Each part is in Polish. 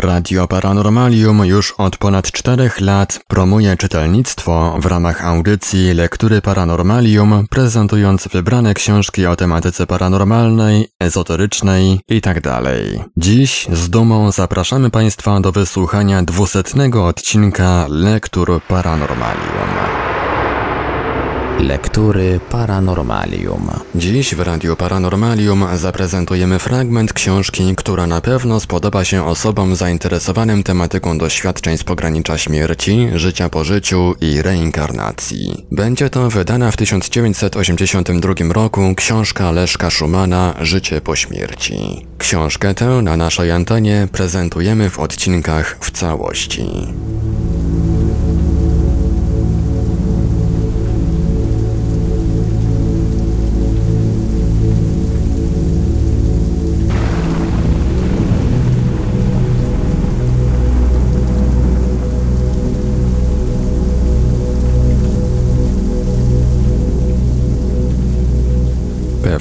Radio Paranormalium już od ponad czterech lat promuje czytelnictwo w ramach audycji Lektury Paranormalium, prezentując wybrane książki o tematyce paranormalnej, ezoterycznej itd. Tak Dziś z dumą zapraszamy Państwa do wysłuchania dwusetnego odcinka Lektur Paranormalium. Lektury Paranormalium. Dziś w Radiu Paranormalium zaprezentujemy fragment książki, która na pewno spodoba się osobom zainteresowanym tematyką doświadczeń z pogranicza śmierci, życia po życiu i reinkarnacji. Będzie to wydana w 1982 roku książka Leszka Szumana Życie po śmierci. Książkę tę na naszej antenie prezentujemy w odcinkach w całości.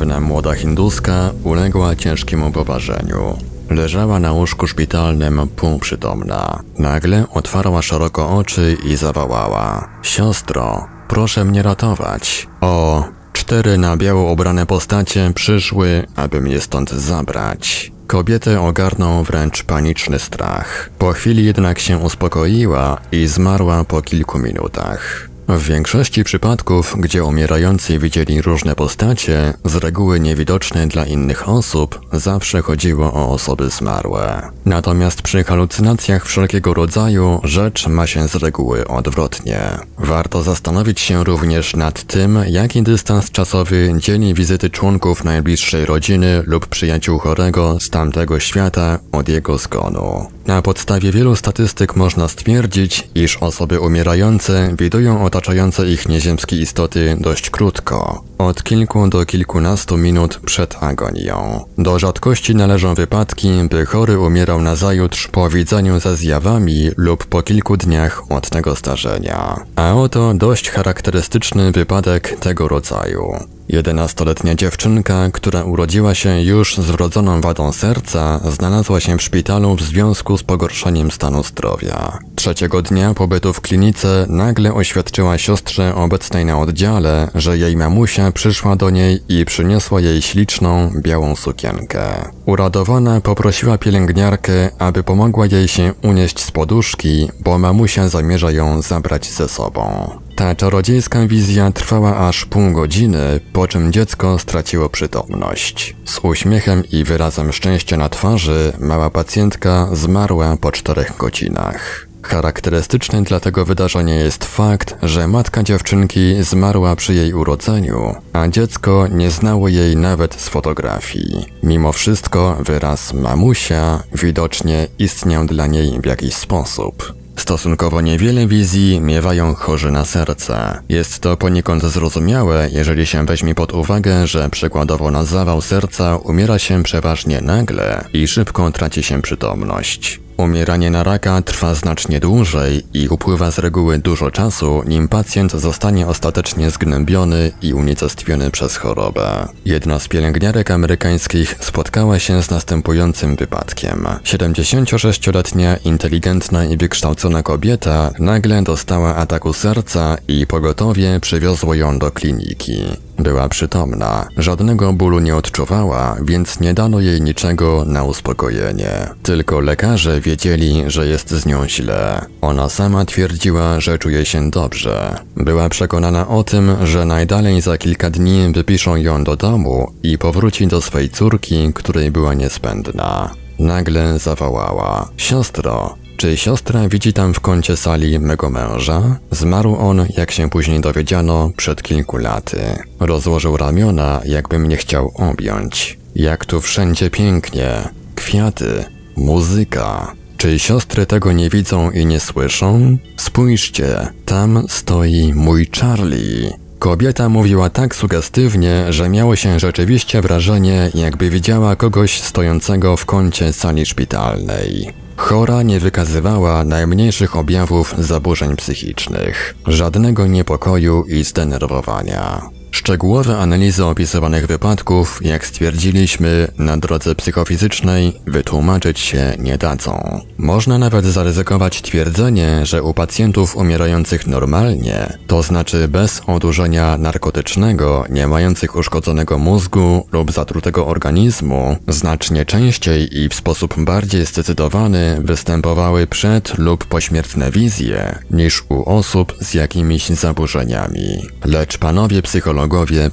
Pewna młoda hinduska uległa ciężkiemu poparzeniu. Leżała na łóżku szpitalnym półprzytomna. Nagle otwarła szeroko oczy i zawołała: Siostro, proszę mnie ratować. O, cztery na biało ubrane postacie przyszły, aby mnie stąd zabrać. Kobietę ogarnął wręcz paniczny strach. Po chwili jednak się uspokoiła i zmarła po kilku minutach. W większości przypadków, gdzie umierający widzieli różne postacie, z reguły niewidoczne dla innych osób, zawsze chodziło o osoby zmarłe. Natomiast przy halucynacjach wszelkiego rodzaju rzecz ma się z reguły odwrotnie. Warto zastanowić się również nad tym, jaki dystans czasowy dzieli wizyty członków najbliższej rodziny lub przyjaciół chorego z tamtego świata od jego zgonu. Na podstawie wielu statystyk można stwierdzić, iż osoby umierające widują otaczające ich nieziemskie istoty dość krótko, od kilku do kilkunastu minut przed agonią. Do rzadkości należą wypadki, by chory umierał nazajutrz po widzeniu ze zjawami lub po kilku dniach od tego starzenia. A oto dość charakterystyczny wypadek tego rodzaju. Jedenastoletnia dziewczynka, która urodziła się już z wrodzoną wadą serca, znalazła się w szpitalu w związku z pogorszeniem stanu zdrowia. Trzeciego dnia pobytu w klinice nagle oświadczyła siostrze obecnej na oddziale, że jej mamusia przyszła do niej i przyniosła jej śliczną, białą sukienkę. Uradowana poprosiła pielęgniarkę, aby pomogła jej się unieść z poduszki, bo mamusia zamierza ją zabrać ze sobą. Ta czarodziejska wizja trwała aż pół godziny, po czym dziecko straciło przytomność. Z uśmiechem i wyrazem szczęścia na twarzy mała pacjentka zmarła po czterech godzinach. Charakterystyczny dla tego wydarzenia jest fakt, że matka dziewczynki zmarła przy jej urodzeniu, a dziecko nie znało jej nawet z fotografii. Mimo wszystko wyraz mamusia widocznie istniał dla niej w jakiś sposób. Stosunkowo niewiele wizji miewają chorzy na serce. Jest to poniekąd zrozumiałe, jeżeli się weźmie pod uwagę, że przykładowo na zawał serca umiera się przeważnie nagle i szybko traci się przytomność. Umieranie na raka trwa znacznie dłużej i upływa z reguły dużo czasu, nim pacjent zostanie ostatecznie zgnębiony i unicestwiony przez chorobę. Jedna z pielęgniarek amerykańskich spotkała się z następującym wypadkiem. 76-letnia, inteligentna i wykształcona kobieta nagle dostała ataku serca i pogotowie przywiozło ją do kliniki. Była przytomna, żadnego bólu nie odczuwała, więc nie dano jej niczego na uspokojenie. Tylko lekarze wiedzieli, że jest z nią źle. Ona sama twierdziła, że czuje się dobrze. Była przekonana o tym, że najdalej za kilka dni wypiszą ją do domu i powróci do swej córki, której była niezbędna. Nagle zawołała: Siostro, czy siostra widzi tam w kącie sali mego męża? Zmarł on, jak się później dowiedziano, przed kilku laty. Rozłożył ramiona, jakby mnie chciał objąć. Jak tu wszędzie pięknie. Kwiaty, muzyka. Czy siostry tego nie widzą i nie słyszą? Spójrzcie, tam stoi mój Charlie. Kobieta mówiła tak sugestywnie, że miało się rzeczywiście wrażenie, jakby widziała kogoś stojącego w kącie sali szpitalnej. Chora nie wykazywała najmniejszych objawów zaburzeń psychicznych, żadnego niepokoju i zdenerwowania. Szczegółowe analizy opisywanych wypadków, jak stwierdziliśmy, na drodze psychofizycznej wytłumaczyć się nie dadzą. Można nawet zaryzykować twierdzenie, że u pacjentów umierających normalnie, to znaczy bez odurzenia narkotycznego, nie mających uszkodzonego mózgu lub zatrutego organizmu, znacznie częściej i w sposób bardziej zdecydowany występowały przed lub pośmiertne wizje niż u osób z jakimiś zaburzeniami. Lecz panowie psychologowie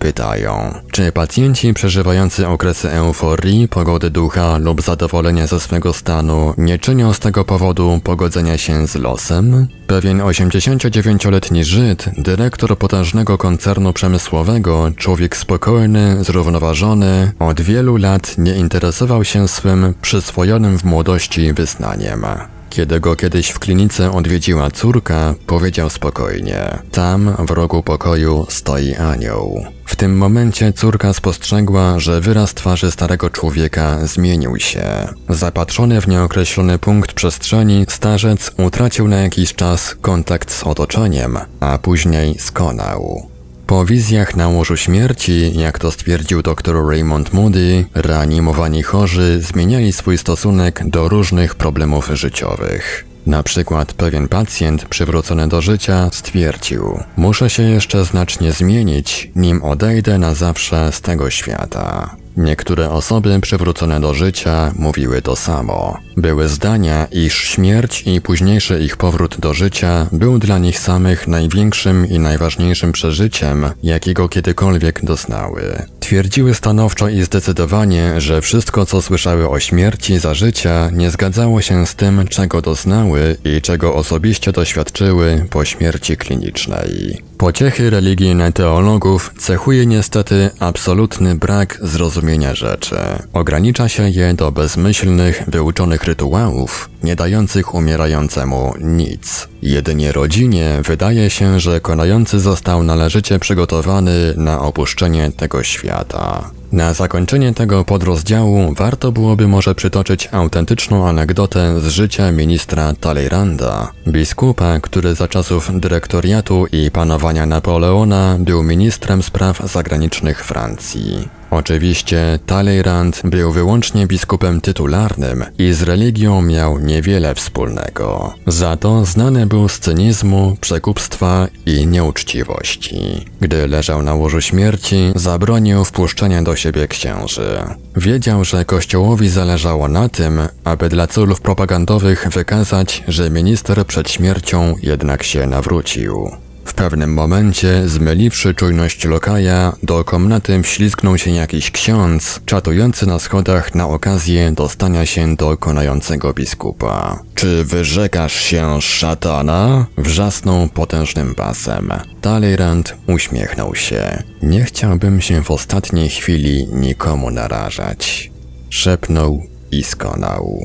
pytają, czy pacjenci przeżywający okresy euforii, pogody ducha lub zadowolenia ze swego stanu nie czynią z tego powodu pogodzenia się z losem? Pewien 89-letni Żyd, dyrektor potężnego koncernu przemysłowego, człowiek spokojny, zrównoważony, od wielu lat nie interesował się swym przyswojonym w młodości wyznaniem. Kiedy go kiedyś w klinice odwiedziła córka, powiedział spokojnie: Tam w rogu pokoju stoi anioł. W tym momencie córka spostrzegła, że wyraz twarzy starego człowieka zmienił się. Zapatrzony w nieokreślony punkt przestrzeni, starzec utracił na jakiś czas kontakt z otoczeniem, a później skonał. Po wizjach na łożu śmierci, jak to stwierdził dr Raymond Moody, reanimowani chorzy zmieniali swój stosunek do różnych problemów życiowych. Na przykład pewien pacjent przywrócony do życia stwierdził: Muszę się jeszcze znacznie zmienić, nim odejdę na zawsze z tego świata. Niektóre osoby przywrócone do życia mówiły to samo. Były zdania, iż śmierć i późniejszy ich powrót do życia był dla nich samych największym i najważniejszym przeżyciem, jakiego kiedykolwiek doznały. Twierdziły stanowczo i zdecydowanie, że wszystko co słyszały o śmierci za życia nie zgadzało się z tym, czego doznały i czego osobiście doświadczyły po śmierci klinicznej. Pociechy religijne teologów cechuje niestety absolutny brak zrozumienia rzeczy. Ogranicza się je do bezmyślnych, wyuczonych rytuałów, nie dających umierającemu nic. Jedynie rodzinie wydaje się, że konający został należycie przygotowany na opuszczenie tego świata. Na zakończenie tego podrozdziału warto byłoby może przytoczyć autentyczną anegdotę z życia ministra Taleyranda, biskupa, który za czasów dyrektoriatu i panowania Napoleona był ministrem spraw zagranicznych Francji. Oczywiście Talleyrand był wyłącznie biskupem tytularnym i z religią miał niewiele wspólnego. Za to znany był z cynizmu, przekupstwa i nieuczciwości. Gdy leżał na łożu śmierci, zabronił wpuszczenia do siebie księży. Wiedział, że kościołowi zależało na tym, aby dla celów propagandowych wykazać, że minister przed śmiercią jednak się nawrócił. W pewnym momencie, zmyliwszy czujność lokaja, do komnaty wślizgnął się jakiś ksiądz, czatujący na schodach na okazję dostania się do konającego biskupa. Czy wyrzekasz się szatana? Wrzasnął potężnym basem. Talleyrand uśmiechnął się. Nie chciałbym się w ostatniej chwili nikomu narażać. Szepnął i skonał.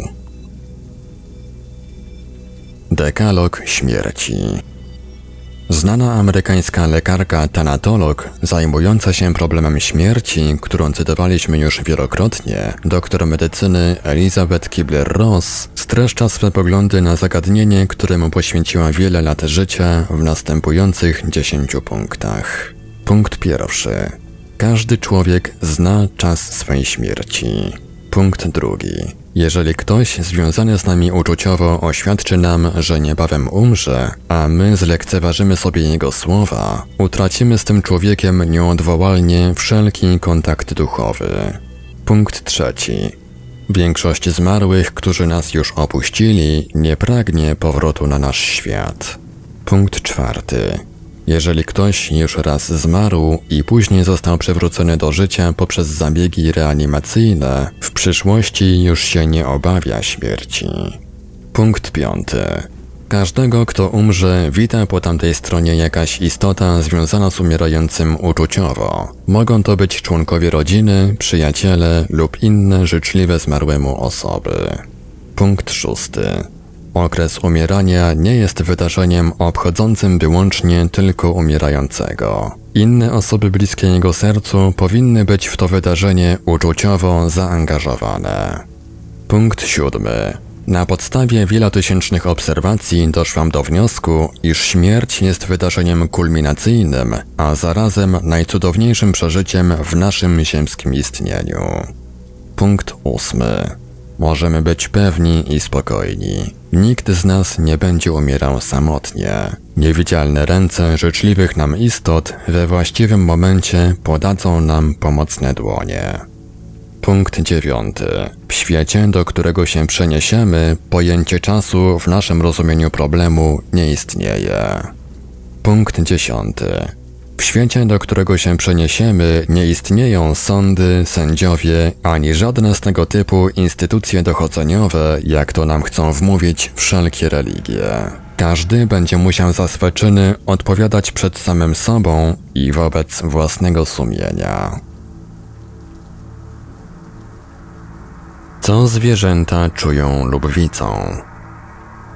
Dekalog śmierci. Znana amerykańska lekarka tanatolog zajmująca się problemem śmierci, którą cytowaliśmy już wielokrotnie, doktor medycyny Elizabeth Kibler-Ross streszcza swe poglądy na zagadnienie, któremu poświęciła wiele lat życia w następujących dziesięciu punktach. Punkt pierwszy. Każdy człowiek zna czas swej śmierci. Punkt drugi. Jeżeli ktoś związany z nami uczuciowo oświadczy nam, że niebawem umrze, a my zlekceważymy sobie jego słowa, utracimy z tym człowiekiem nieodwołalnie wszelki kontakt duchowy. Punkt trzeci. Większość zmarłych, którzy nas już opuścili, nie pragnie powrotu na nasz świat. Punkt czwarty. Jeżeli ktoś już raz zmarł i później został przywrócony do życia poprzez zabiegi reanimacyjne, w przyszłości już się nie obawia śmierci. Punkt piąty. Każdego, kto umrze, wita po tamtej stronie jakaś istota związana z umierającym uczuciowo. Mogą to być członkowie rodziny, przyjaciele lub inne życzliwe zmarłemu osoby. Punkt szósty. Okres umierania nie jest wydarzeniem obchodzącym wyłącznie tylko umierającego. Inne osoby bliskie jego sercu powinny być w to wydarzenie uczuciowo zaangażowane. Punkt siódmy. Na podstawie wielotysięcznych obserwacji doszłam do wniosku, iż śmierć jest wydarzeniem kulminacyjnym, a zarazem najcudowniejszym przeżyciem w naszym ziemskim istnieniu. Punkt ósmy. Możemy być pewni i spokojni. Nikt z nas nie będzie umierał samotnie. Niewidzialne ręce życzliwych nam istot we właściwym momencie podadzą nam pomocne dłonie. Punkt dziewiąty. W świecie, do którego się przeniesiemy, pojęcie czasu w naszym rozumieniu problemu nie istnieje. Punkt dziesiąty. W świecie, do którego się przeniesiemy, nie istnieją sądy, sędziowie, ani żadne z tego typu instytucje dochodzeniowe, jak to nam chcą wmówić wszelkie religie. Każdy będzie musiał za swe czyny odpowiadać przed samym sobą i wobec własnego sumienia. Co zwierzęta czują lub widzą?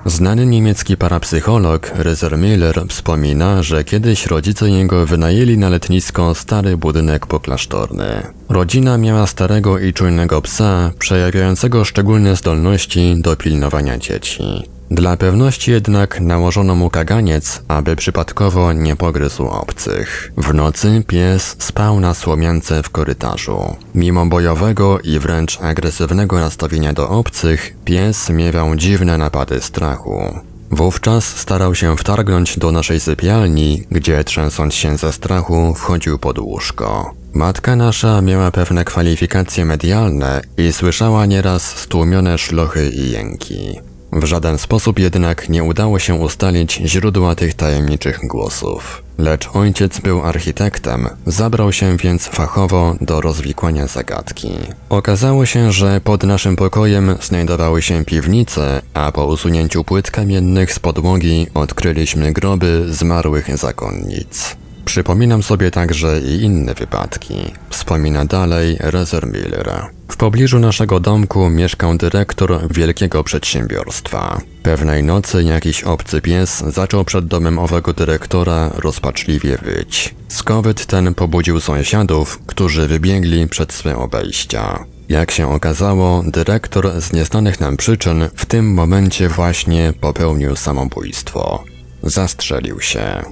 Znany niemiecki parapsycholog Rezer Miller wspomina, że kiedyś rodzice jego wynajęli na letnisko stary budynek poklasztorny. Rodzina miała starego i czujnego psa, przejawiającego szczególne zdolności do pilnowania dzieci. Dla pewności jednak nałożono mu kaganiec, aby przypadkowo nie pogryzł obcych. W nocy pies spał na słomiance w korytarzu. Mimo bojowego i wręcz agresywnego nastawienia do obcych, pies miewał dziwne napady strachu. Wówczas starał się wtargnąć do naszej sypialni, gdzie trzęsąc się ze strachu wchodził pod łóżko. Matka nasza miała pewne kwalifikacje medialne i słyszała nieraz stłumione szlochy i jęki. W żaden sposób jednak nie udało się ustalić źródła tych tajemniczych głosów. Lecz ojciec był architektem, zabrał się więc fachowo do rozwikłania zagadki. Okazało się, że pod naszym pokojem znajdowały się piwnice, a po usunięciu płyt kamiennych z podłogi odkryliśmy groby zmarłych zakonnic. Przypominam sobie także i inne wypadki. Wspomina dalej Rezer Miller. W pobliżu naszego domku mieszkał dyrektor wielkiego przedsiębiorstwa. Pewnej nocy jakiś obcy pies zaczął przed domem owego dyrektora rozpaczliwie wyć. Skowyt ten pobudził sąsiadów, którzy wybiegli przed swe obejścia. Jak się okazało, dyrektor z nieznanych nam przyczyn w tym momencie właśnie popełnił samobójstwo. Zastrzelił się.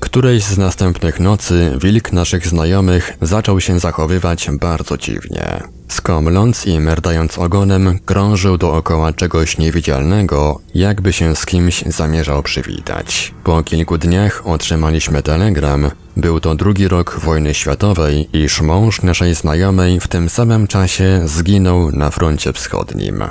Którejś z następnych nocy wilk naszych znajomych zaczął się zachowywać bardzo dziwnie. Skomląc i merdając ogonem, krążył dookoła czegoś niewidzialnego, jakby się z kimś zamierzał przywitać. Po kilku dniach otrzymaliśmy telegram. Był to drugi rok wojny światowej, iż mąż naszej znajomej w tym samym czasie zginął na froncie wschodnim.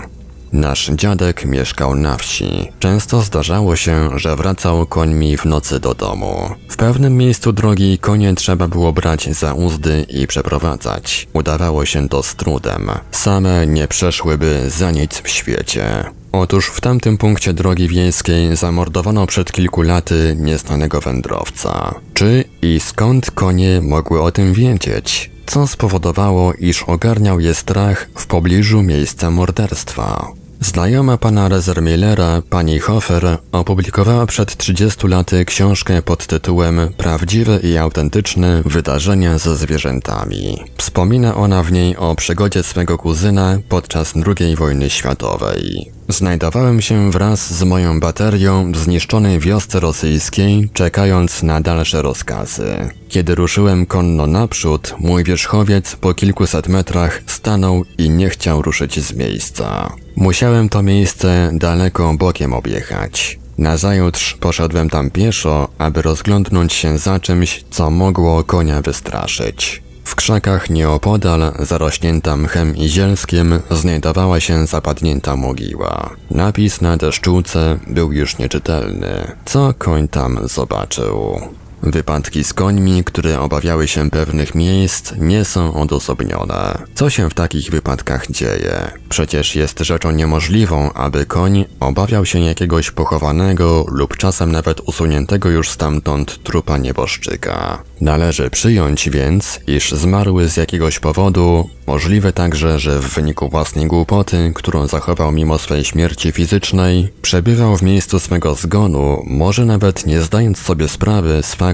Nasz dziadek mieszkał na wsi. Często zdarzało się, że wracał końmi w nocy do domu. W pewnym miejscu drogi konie trzeba było brać za uzdy i przeprowadzać. Udawało się to z trudem. Same nie przeszłyby za nic w świecie. Otóż w tamtym punkcie drogi wiejskiej zamordowano przed kilku laty nieznanego wędrowca. Czy i skąd konie mogły o tym wiedzieć? Co spowodowało, iż ogarniał je strach w pobliżu miejsca morderstwa? Znajoma pana Rezermillera, pani Hofer, opublikowała przed 30 laty książkę pod tytułem Prawdziwe i autentyczne wydarzenia ze zwierzętami. Wspomina ona w niej o przygodzie swego kuzyna podczas II wojny światowej. Znajdowałem się wraz z moją baterią w zniszczonej wiosce rosyjskiej, czekając na dalsze rozkazy. Kiedy ruszyłem konno naprzód, mój wierzchowiec po kilkuset metrach stanął i nie chciał ruszyć z miejsca. Musiałem to miejsce daleko bokiem objechać. Nazajutrz poszedłem tam pieszo, aby rozglądnąć się za czymś, co mogło konia wystraszyć. W krzakach nieopodal, zarośnięta mchem i zielskiem, znajdowała się zapadnięta mogiła. Napis na deszczułce był już nieczytelny. Co koń tam zobaczył? Wypadki z końmi, które obawiały się pewnych miejsc, nie są odosobnione. Co się w takich wypadkach dzieje? Przecież jest rzeczą niemożliwą, aby koń obawiał się jakiegoś pochowanego lub czasem nawet usuniętego już stamtąd trupa nieboszczyka. Należy przyjąć więc, iż zmarły z jakiegoś powodu, możliwe także, że w wyniku własnej głupoty, którą zachował mimo swej śmierci fizycznej, przebywał w miejscu swego zgonu, może nawet nie zdając sobie sprawy z faktu,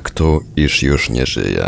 iż już nie żyje.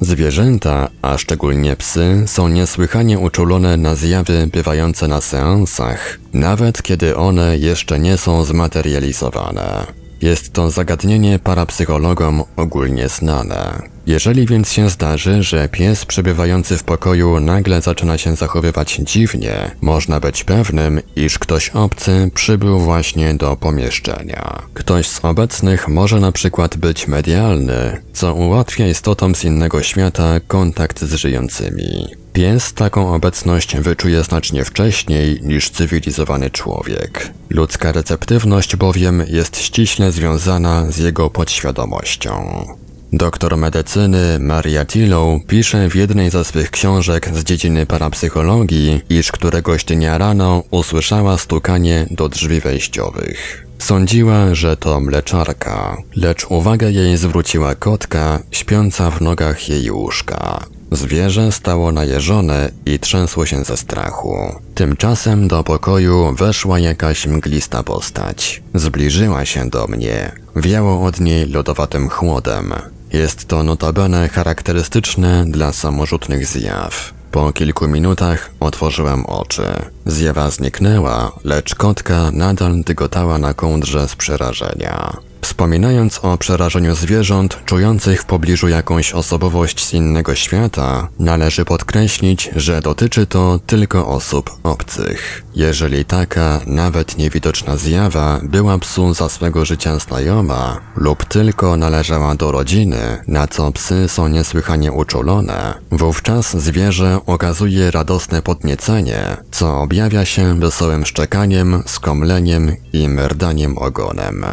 Zwierzęta, a szczególnie psy, są niesłychanie uczulone na zjawy bywające na seansach, nawet kiedy one jeszcze nie są zmaterializowane. Jest to zagadnienie parapsychologom ogólnie znane. Jeżeli więc się zdarzy, że pies przebywający w pokoju nagle zaczyna się zachowywać dziwnie, można być pewnym, iż ktoś obcy przybył właśnie do pomieszczenia. Ktoś z obecnych może na przykład być medialny, co ułatwia istotom z innego świata kontakt z żyjącymi. Pies taką obecność wyczuje znacznie wcześniej niż cywilizowany człowiek. Ludzka receptywność bowiem jest ściśle związana z jego podświadomością. Doktor medycyny Maria Tillow pisze w jednej ze swych książek z dziedziny parapsychologii, iż któregoś dnia rano usłyszała stukanie do drzwi wejściowych. Sądziła, że to mleczarka, lecz uwagę jej zwróciła kotka śpiąca w nogach jej łóżka. Zwierzę stało najeżone i trzęsło się ze strachu. Tymczasem do pokoju weszła jakaś mglista postać. Zbliżyła się do mnie. Wiało od niej lodowatym chłodem. Jest to notabene charakterystyczne dla samorzutnych zjaw. Po kilku minutach otworzyłem oczy. Zjawa zniknęła, lecz kotka nadal dygotała na kołdrze z przerażenia. Wspominając o przerażeniu zwierząt czujących w pobliżu jakąś osobowość z innego świata, należy podkreślić, że dotyczy to tylko osób obcych. Jeżeli taka, nawet niewidoczna zjawa była psu za swego życia znajoma lub tylko należała do rodziny, na co psy są niesłychanie uczulone, wówczas zwierzę okazuje radosne podniecenie, co objawia się wesołym szczekaniem, skomleniem i merdaniem ogonem.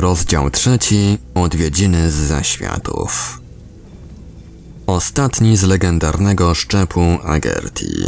Rozdział trzeci. Odwiedziny z zaświatów. Ostatni z legendarnego szczepu Agerti.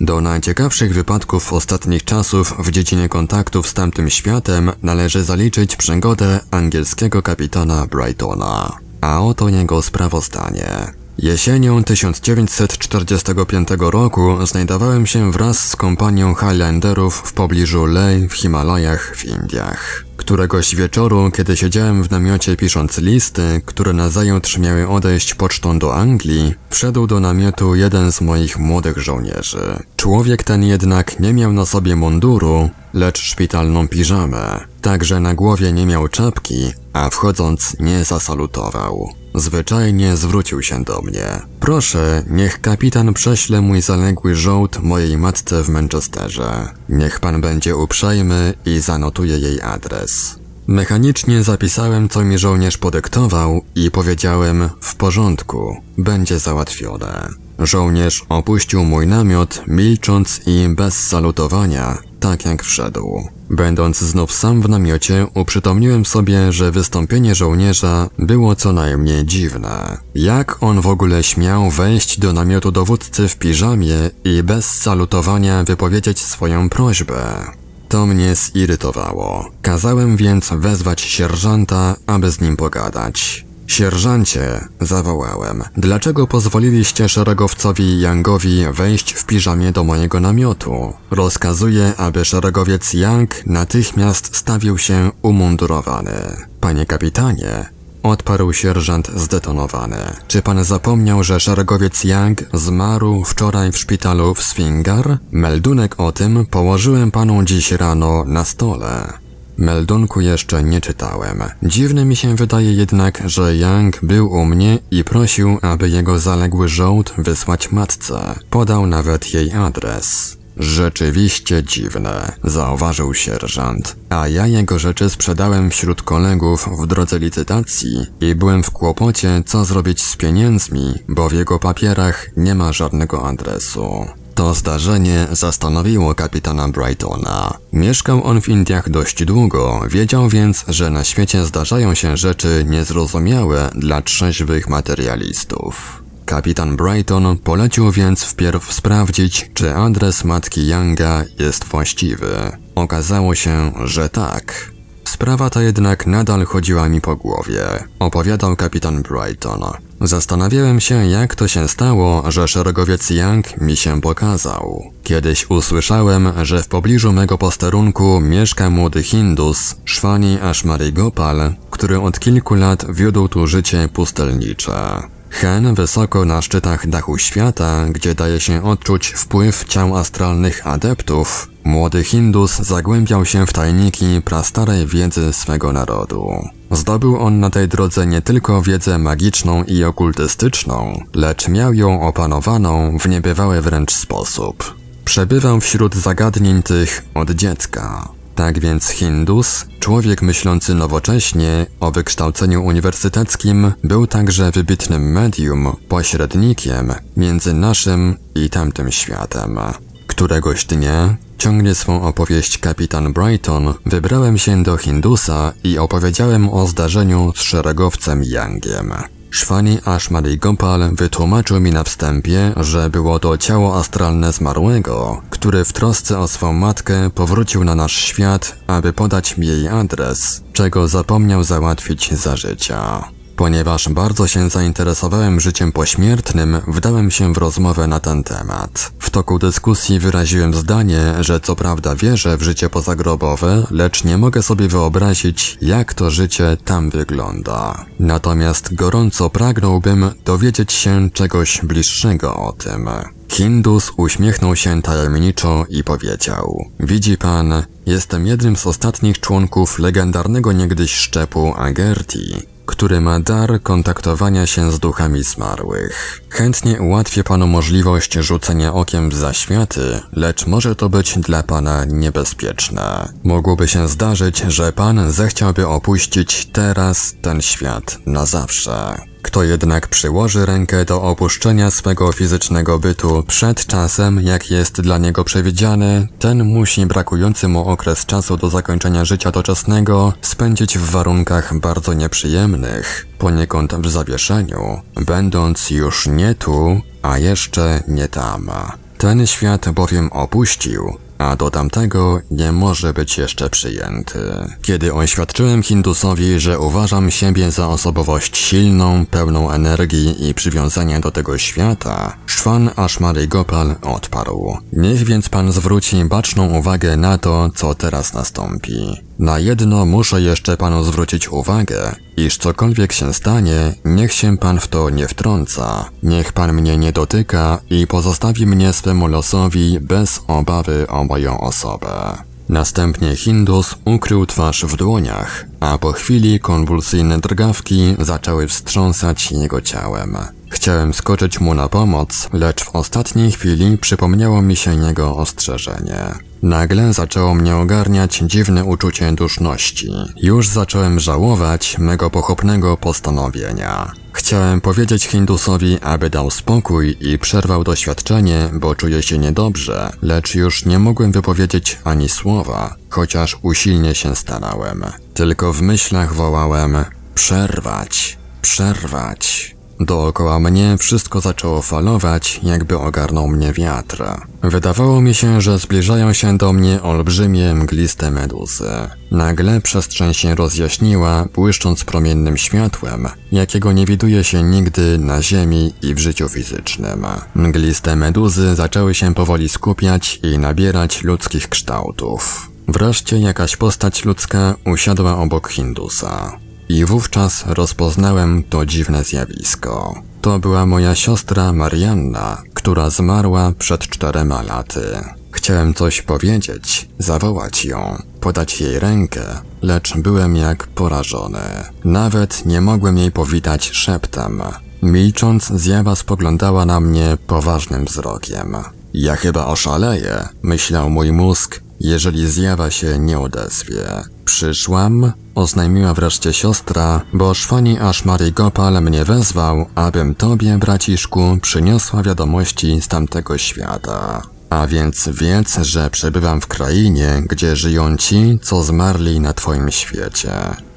Do najciekawszych wypadków ostatnich czasów w dziedzinie kontaktów z tamtym światem należy zaliczyć przygodę angielskiego kapitana Brightona. A oto jego sprawozdanie. Jesienią 1945 roku znajdowałem się wraz z kompanią Highlanderów w pobliżu Leh w Himalajach w Indiach. Któregoś wieczoru, kiedy siedziałem w namiocie pisząc listy, które nazajutrz miały odejść pocztą do Anglii, wszedł do namiotu jeden z moich młodych żołnierzy. Człowiek ten jednak nie miał na sobie munduru, lecz szpitalną piżamę. Także na głowie nie miał czapki, a wchodząc nie zasalutował. Zwyczajnie zwrócił się do mnie. Proszę, niech kapitan prześle mój zaległy żołd mojej matce w Manchesterze. Niech pan będzie uprzejmy i zanotuje jej adres. Mechanicznie zapisałem, co mi żołnierz podyktował i powiedziałem w porządku, będzie załatwione. Żołnierz opuścił mój namiot, milcząc i bez salutowania, tak jak wszedł. Będąc znów sam w namiocie, uprzytomniłem sobie, że wystąpienie żołnierza było co najmniej dziwne. Jak on w ogóle śmiał wejść do namiotu dowódcy w piżamie i bez salutowania wypowiedzieć swoją prośbę? To mnie zirytowało. Kazałem więc wezwać sierżanta, aby z nim pogadać. Sierżancie, zawołałem, dlaczego pozwoliliście szeregowcowi Yangowi wejść w piżamie do mojego namiotu? Rozkazuję, aby szeregowiec Yang natychmiast stawił się umundurowany. Panie kapitanie, Odparł sierżant zdetonowany. Czy pan zapomniał, że szeregowiec Yang zmarł wczoraj w szpitalu w Sfingar? Meldunek o tym położyłem panu dziś rano na stole. Meldunku jeszcze nie czytałem. Dziwne mi się wydaje jednak, że Yang był u mnie i prosił, aby jego zaległy żołd wysłać matce. Podał nawet jej adres. Rzeczywiście dziwne, zauważył sierżant, a ja jego rzeczy sprzedałem wśród kolegów w drodze licytacji i byłem w kłopocie, co zrobić z pieniędzmi, bo w jego papierach nie ma żadnego adresu. To zdarzenie zastanowiło kapitana Brightona. Mieszkał on w Indiach dość długo, wiedział więc, że na świecie zdarzają się rzeczy niezrozumiałe dla trzeźwych materialistów. Kapitan Brighton polecił więc wpierw sprawdzić, czy adres matki Younga jest właściwy. Okazało się, że tak. Sprawa ta jednak nadal chodziła mi po głowie, opowiadał kapitan Brighton. Zastanawiałem się, jak to się stało, że szeregowiec Yang mi się pokazał. Kiedyś usłyszałem, że w pobliżu mego posterunku mieszka młody Hindus, Szwani Ashmari Gopal, który od kilku lat wiódł tu życie pustelnicze. Hen wysoko na szczytach dachu świata, gdzie daje się odczuć wpływ ciał astralnych adeptów, młody Hindus zagłębiał się w tajniki prastarej wiedzy swego narodu. Zdobył on na tej drodze nie tylko wiedzę magiczną i okultystyczną, lecz miał ją opanowaną w niebywały wręcz sposób. Przebywał wśród zagadnień tych od dziecka. Tak więc Hindus, człowiek myślący nowocześnie, o wykształceniu uniwersyteckim, był także wybitnym medium, pośrednikiem między naszym i tamtym światem. Któregoś dnia, ciągnie swą opowieść kapitan Brighton, wybrałem się do Hindusa i opowiedziałem o zdarzeniu z szeregowcem Yangiem. Szwani Ashmari Gopal wytłumaczył mi na wstępie, że było to ciało astralne zmarłego, który w trosce o swą matkę powrócił na nasz świat, aby podać mi jej adres, czego zapomniał załatwić za życia. Ponieważ bardzo się zainteresowałem życiem pośmiertnym, wdałem się w rozmowę na ten temat. W toku dyskusji wyraziłem zdanie, że co prawda wierzę w życie pozagrobowe, lecz nie mogę sobie wyobrazić, jak to życie tam wygląda. Natomiast gorąco pragnąłbym dowiedzieć się czegoś bliższego o tym. Hindus uśmiechnął się tajemniczo i powiedział: Widzi pan, jestem jednym z ostatnich członków legendarnego niegdyś szczepu Agerti, który ma dar kontaktowania się z duchami zmarłych. Chętnie ułatwię panu możliwość rzucenia okiem w zaświaty, lecz może to być dla pana niebezpieczne. Mogłoby się zdarzyć, że pan zechciałby opuścić teraz ten świat na zawsze. Kto jednak przyłoży rękę do opuszczenia swego fizycznego bytu przed czasem, jak jest dla niego przewidziany, ten musi brakujący mu okres czasu do zakończenia życia doczesnego spędzić w warunkach bardzo nieprzyjemnych, poniekąd w zawieszeniu, będąc już nie tu, a jeszcze nie tam. Ten świat bowiem opuścił, a do tamtego nie może być jeszcze przyjęty. Kiedy oświadczyłem Hindusowi, że uważam siebie za osobowość silną, pełną energii i przywiązania do tego świata, Szwan Ashmari Gopal odparł. Niech więc pan zwróci baczną uwagę na to, co teraz nastąpi. Na jedno muszę jeszcze panu zwrócić uwagę, iż cokolwiek się stanie, niech się pan w to nie wtrąca. Niech pan mnie nie dotyka i pozostawi mnie swemu losowi bez obawy o moją osobę. Następnie Hindus ukrył twarz w dłoniach, a po chwili konwulsyjne drgawki zaczęły wstrząsać jego ciałem. Chciałem skoczyć mu na pomoc, lecz w ostatniej chwili przypomniało mi się jego ostrzeżenie. Nagle zaczęło mnie ogarniać dziwne uczucie duszności. Już zacząłem żałować mego pochopnego postanowienia. Chciałem powiedzieć Hindusowi, aby dał spokój i przerwał doświadczenie, bo czuję się niedobrze, lecz już nie mogłem wypowiedzieć ani słowa, chociaż usilnie się starałem. Tylko w myślach wołałem: przerwać, przerwać. Dookoła mnie wszystko zaczęło falować, jakby ogarnął mnie wiatr. Wydawało mi się, że zbliżają się do mnie olbrzymie, mgliste meduzy. Nagle przestrzeń się rozjaśniła, błyszcząc promiennym światłem, jakiego nie widuje się nigdy na Ziemi i w życiu fizycznym. Mgliste meduzy zaczęły się powoli skupiać i nabierać ludzkich kształtów. Wreszcie jakaś postać ludzka usiadła obok Hindusa. I wówczas rozpoznałem to dziwne zjawisko. To była moja siostra Marianna, która zmarła przed czterema laty. Chciałem coś powiedzieć, zawołać ją, podać jej rękę, lecz byłem jak porażony. Nawet nie mogłem jej powitać szeptem. Milcząc, zjawa spoglądała na mnie poważnym wzrokiem. Ja chyba oszaleję, myślał mój mózg, jeżeli zjawa się nie odezwie. Przyszłam, oznajmiła wreszcie siostra, bo szwani aż Mary Gopal mnie wezwał, abym tobie, braciszku, przyniosła wiadomości z tamtego świata. A więc wiedz, że przebywam w krainie, gdzie żyją ci, co zmarli na twoim świecie.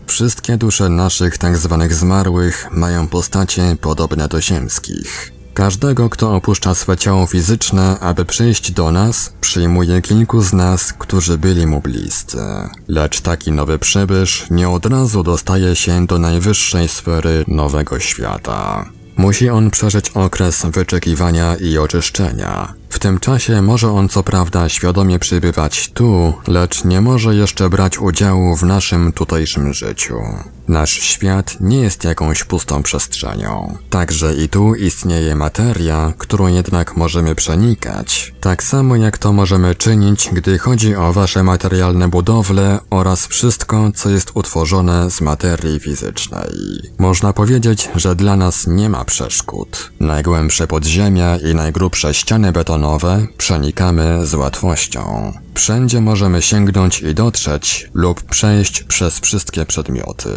Wszystkie dusze naszych tak zwanych zmarłych mają postacie podobne do ziemskich. Każdego, kto opuszcza swe ciało fizyczne, aby przyjść do nas, przyjmuje kilku z nas, którzy byli mu bliscy. Lecz taki nowy przybysz nie od razu dostaje się do najwyższej sfery nowego świata. Musi on przeżyć okres wyczekiwania i oczyszczenia. W tym czasie może on co prawda świadomie przybywać tu, lecz nie może jeszcze brać udziału w naszym tutejszym życiu. Nasz świat nie jest jakąś pustą przestrzenią. Także i tu istnieje materia, którą jednak możemy przenikać. Tak samo jak to możemy czynić, gdy chodzi o wasze materialne budowle oraz wszystko, co jest utworzone z materii fizycznej. Można powiedzieć, że dla nas nie ma przeszkód. Najgłębsze podziemia i najgrubsze ściany betonowe przenikamy z łatwością. Wszędzie możemy sięgnąć i dotrzeć lub przejść przez wszystkie przedmioty.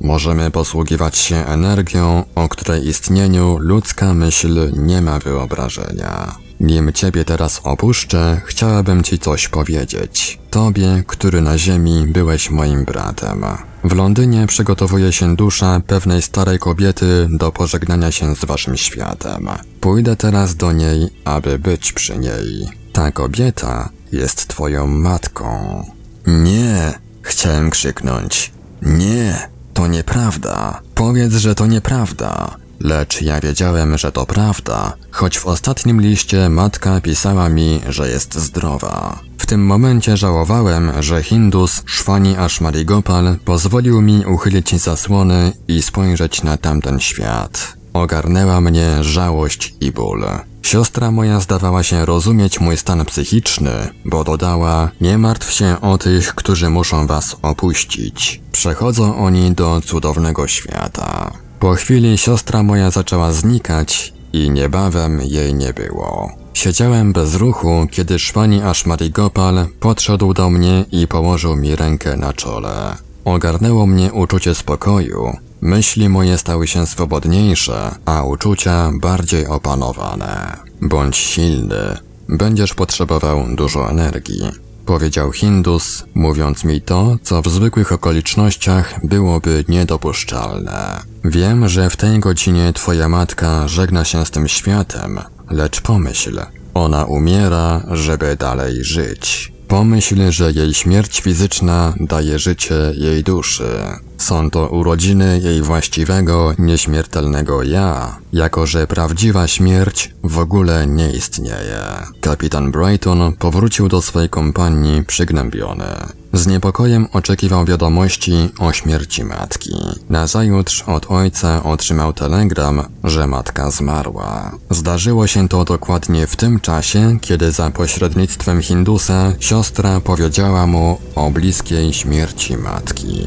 Możemy posługiwać się energią, o której istnieniu ludzka myśl nie ma wyobrażenia. Nim ciebie teraz opuszczę, chciałabym ci coś powiedzieć. Tobie, który na ziemi byłeś moim bratem. W Londynie przygotowuje się dusza pewnej starej kobiety do pożegnania się z waszym światem. Pójdę teraz do niej, aby być przy niej. Ta kobieta jest twoją matką. Nie! Chciałem krzyknąć. Nie! To nieprawda. Powiedz, że to nieprawda. Lecz ja wiedziałem, że to prawda, choć w ostatnim liście matka pisała mi, że jest zdrowa. W tym momencie żałowałem, że Hindus Szwani Ashmari Gopal pozwolił mi uchylić zasłony i spojrzeć na tamten świat. Ogarnęła mnie żałość i ból. Siostra moja zdawała się rozumieć mój stan psychiczny, bo dodała: Nie martw się o tych, którzy muszą was opuścić. Przechodzą oni do cudownego świata. Po chwili siostra moja zaczęła znikać i niebawem jej nie było. Siedziałem bez ruchu, kiedy Szwani Ashmari Gopal podszedł do mnie i położył mi rękę na czole. Ogarnęło mnie uczucie spokoju, myśli moje stały się swobodniejsze, a uczucia bardziej opanowane. Bądź silny, będziesz potrzebował dużo energii. Powiedział Hindus, mówiąc mi to, co w zwykłych okolicznościach byłoby niedopuszczalne. Wiem, że w tej godzinie twoja matka żegna się z tym światem, lecz pomyśl, ona umiera, żeby dalej żyć. Pomyśl, że jej śmierć fizyczna daje życie jej duszy. Są to urodziny jej właściwego, nieśmiertelnego ja, jako że prawdziwa śmierć w ogóle nie istnieje. Kapitan Brighton powrócił do swej kompanii przygnębiony. Z niepokojem oczekiwał wiadomości o śmierci matki. Nazajutrz od ojca otrzymał telegram, że matka zmarła. Zdarzyło się to dokładnie w tym czasie, kiedy za pośrednictwem Hindusa siostra powiedziała mu o bliskiej śmierci matki.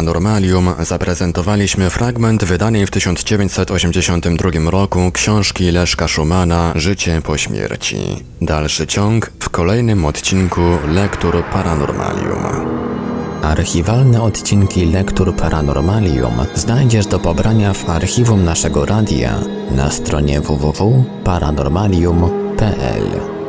Paranormalium zaprezentowaliśmy fragment wydanej w 1982 roku książki Leszka Szumana Życie po śmierci. Dalszy ciąg w kolejnym odcinku Lektur Paranormalium. Archiwalne odcinki Lektur Paranormalium znajdziesz do pobrania w archiwum naszego radia na stronie www.paranormalium.pl.